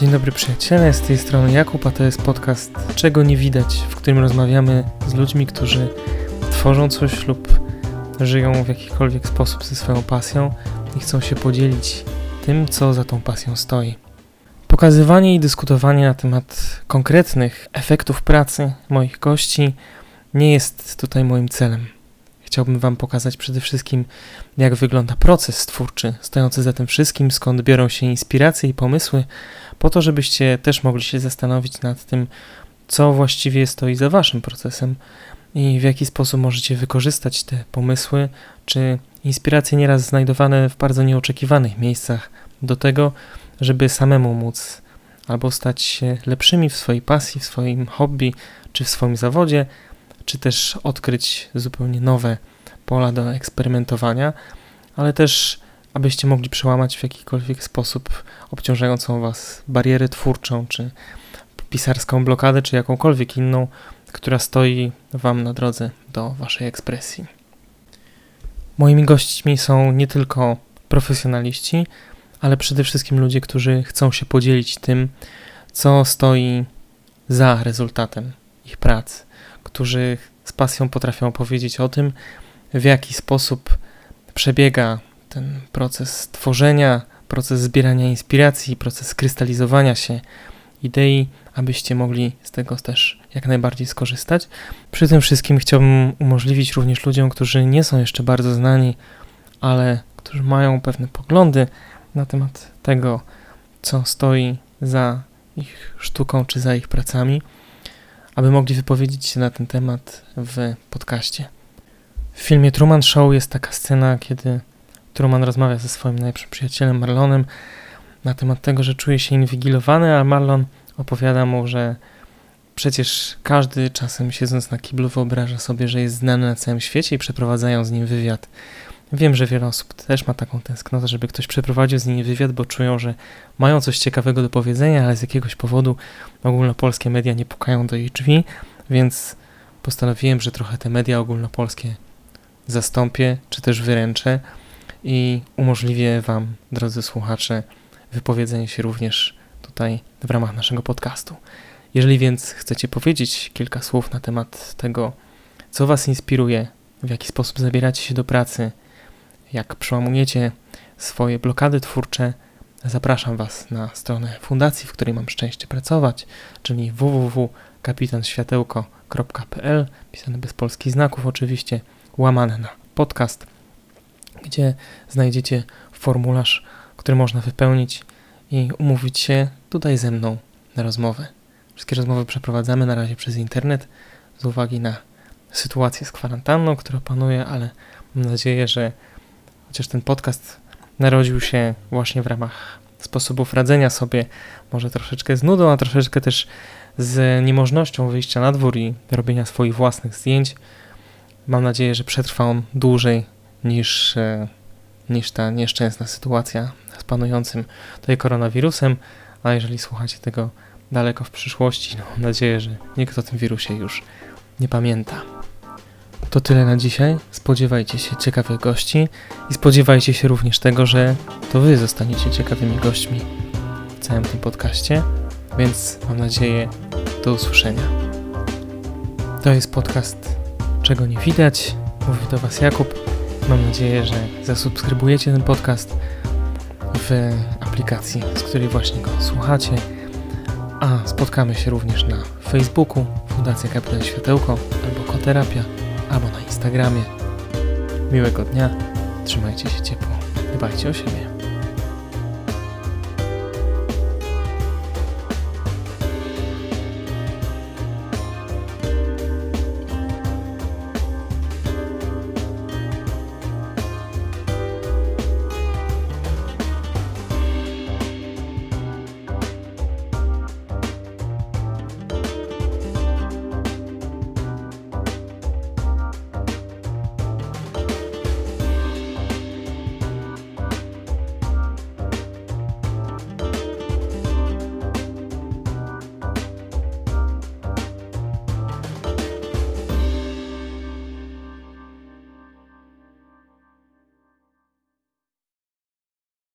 Dzień dobry przyjaciele, z tej strony Jakub, a to jest podcast Czego nie widać, w którym rozmawiamy z ludźmi, którzy tworzą coś lub żyją w jakikolwiek sposób ze swoją pasją i chcą się podzielić tym, co za tą pasją stoi. Pokazywanie i dyskutowanie na temat konkretnych efektów pracy moich gości nie jest tutaj moim celem. Chciałbym Wam pokazać przede wszystkim, jak wygląda proces twórczy stojący za tym wszystkim, skąd biorą się inspiracje i pomysły, po to, żebyście też mogli się zastanowić nad tym, co właściwie stoi za Waszym procesem i w jaki sposób możecie wykorzystać te pomysły czy inspiracje nieraz znajdowane w bardzo nieoczekiwanych miejscach do tego, żeby samemu móc albo stać się lepszymi w swojej pasji, w swoim hobby czy w swoim zawodzie, czy też odkryć zupełnie nowe pola do eksperymentowania, ale też abyście mogli przełamać w jakikolwiek sposób obciążającą Was barierę twórczą, czy pisarską blokadę, czy jakąkolwiek inną, która stoi Wam na drodze do Waszej ekspresji. Moimi gośćmi są nie tylko profesjonaliści, ale przede wszystkim ludzie, którzy chcą się podzielić tym, co stoi za rezultatem ich pracy którzy z pasją potrafią opowiedzieć o tym, w jaki sposób przebiega ten proces tworzenia, proces zbierania inspiracji, proces krystalizowania się idei, abyście mogli z tego też jak najbardziej skorzystać. Przy tym wszystkim chciałbym umożliwić również ludziom, którzy nie są jeszcze bardzo znani, ale którzy mają pewne poglądy na temat tego, co stoi za ich sztuką czy za ich pracami, aby mogli wypowiedzieć się na ten temat w podcaście. W filmie Truman Show jest taka scena, kiedy Truman rozmawia ze swoim najlepszym przyjacielem Marlonem na temat tego, że czuje się inwigilowany, a Marlon opowiada mu, że przecież każdy czasem siedząc na kiblu wyobraża sobie, że jest znany na całym świecie i przeprowadzają z nim wywiad. Wiem, że wiele osób też ma taką tęsknotę, żeby ktoś przeprowadził z nimi wywiad, bo czują, że mają coś ciekawego do powiedzenia, ale z jakiegoś powodu ogólnopolskie media nie pukają do ich drzwi, więc postanowiłem, że trochę te media ogólnopolskie zastąpię, czy też wyręczę i umożliwię Wam, drodzy słuchacze, wypowiedzenie się również tutaj w ramach naszego podcastu. Jeżeli więc chcecie powiedzieć kilka słów na temat tego, co Was inspiruje, w jaki sposób zabieracie się do pracy, jak przełamujecie swoje blokady twórcze, zapraszam Was na stronę fundacji, w której mam szczęście pracować, czyli www.kapitanświatełko.pl, pisane bez polskich znaków oczywiście, łamane na podcast, gdzie znajdziecie formularz, który można wypełnić i umówić się tutaj ze mną na rozmowę. Wszystkie rozmowy przeprowadzamy na razie przez internet z uwagi na sytuację z kwarantanną, która panuje, ale mam nadzieję, że chociaż ten podcast narodził się właśnie w ramach sposobów radzenia sobie, może troszeczkę z nudą, a troszeczkę też z niemożnością wyjścia na dwór i robienia swoich własnych zdjęć. Mam nadzieję, że przetrwa on dłużej niż, e, niż ta nieszczęsna sytuacja z panującym tutaj koronawirusem, a jeżeli słuchacie tego daleko w przyszłości, no mam nadzieję, że nikt o tym wirusie już nie pamięta. To tyle na dzisiaj. Spodziewajcie się ciekawych gości i spodziewajcie się również tego, że to Wy zostaniecie ciekawymi gośćmi w całym tym podcaście. Więc mam nadzieję, do usłyszenia. To jest podcast Czego nie widać. Mówi do Was Jakub. Mam nadzieję, że zasubskrybujecie ten podcast w aplikacji, z której właśnie go słuchacie. A spotkamy się również na Facebooku Fundacja Kapitan Światełko albo Koterapia albo na Instagramie. Miłego dnia, trzymajcie się ciepło, dbajcie o siebie.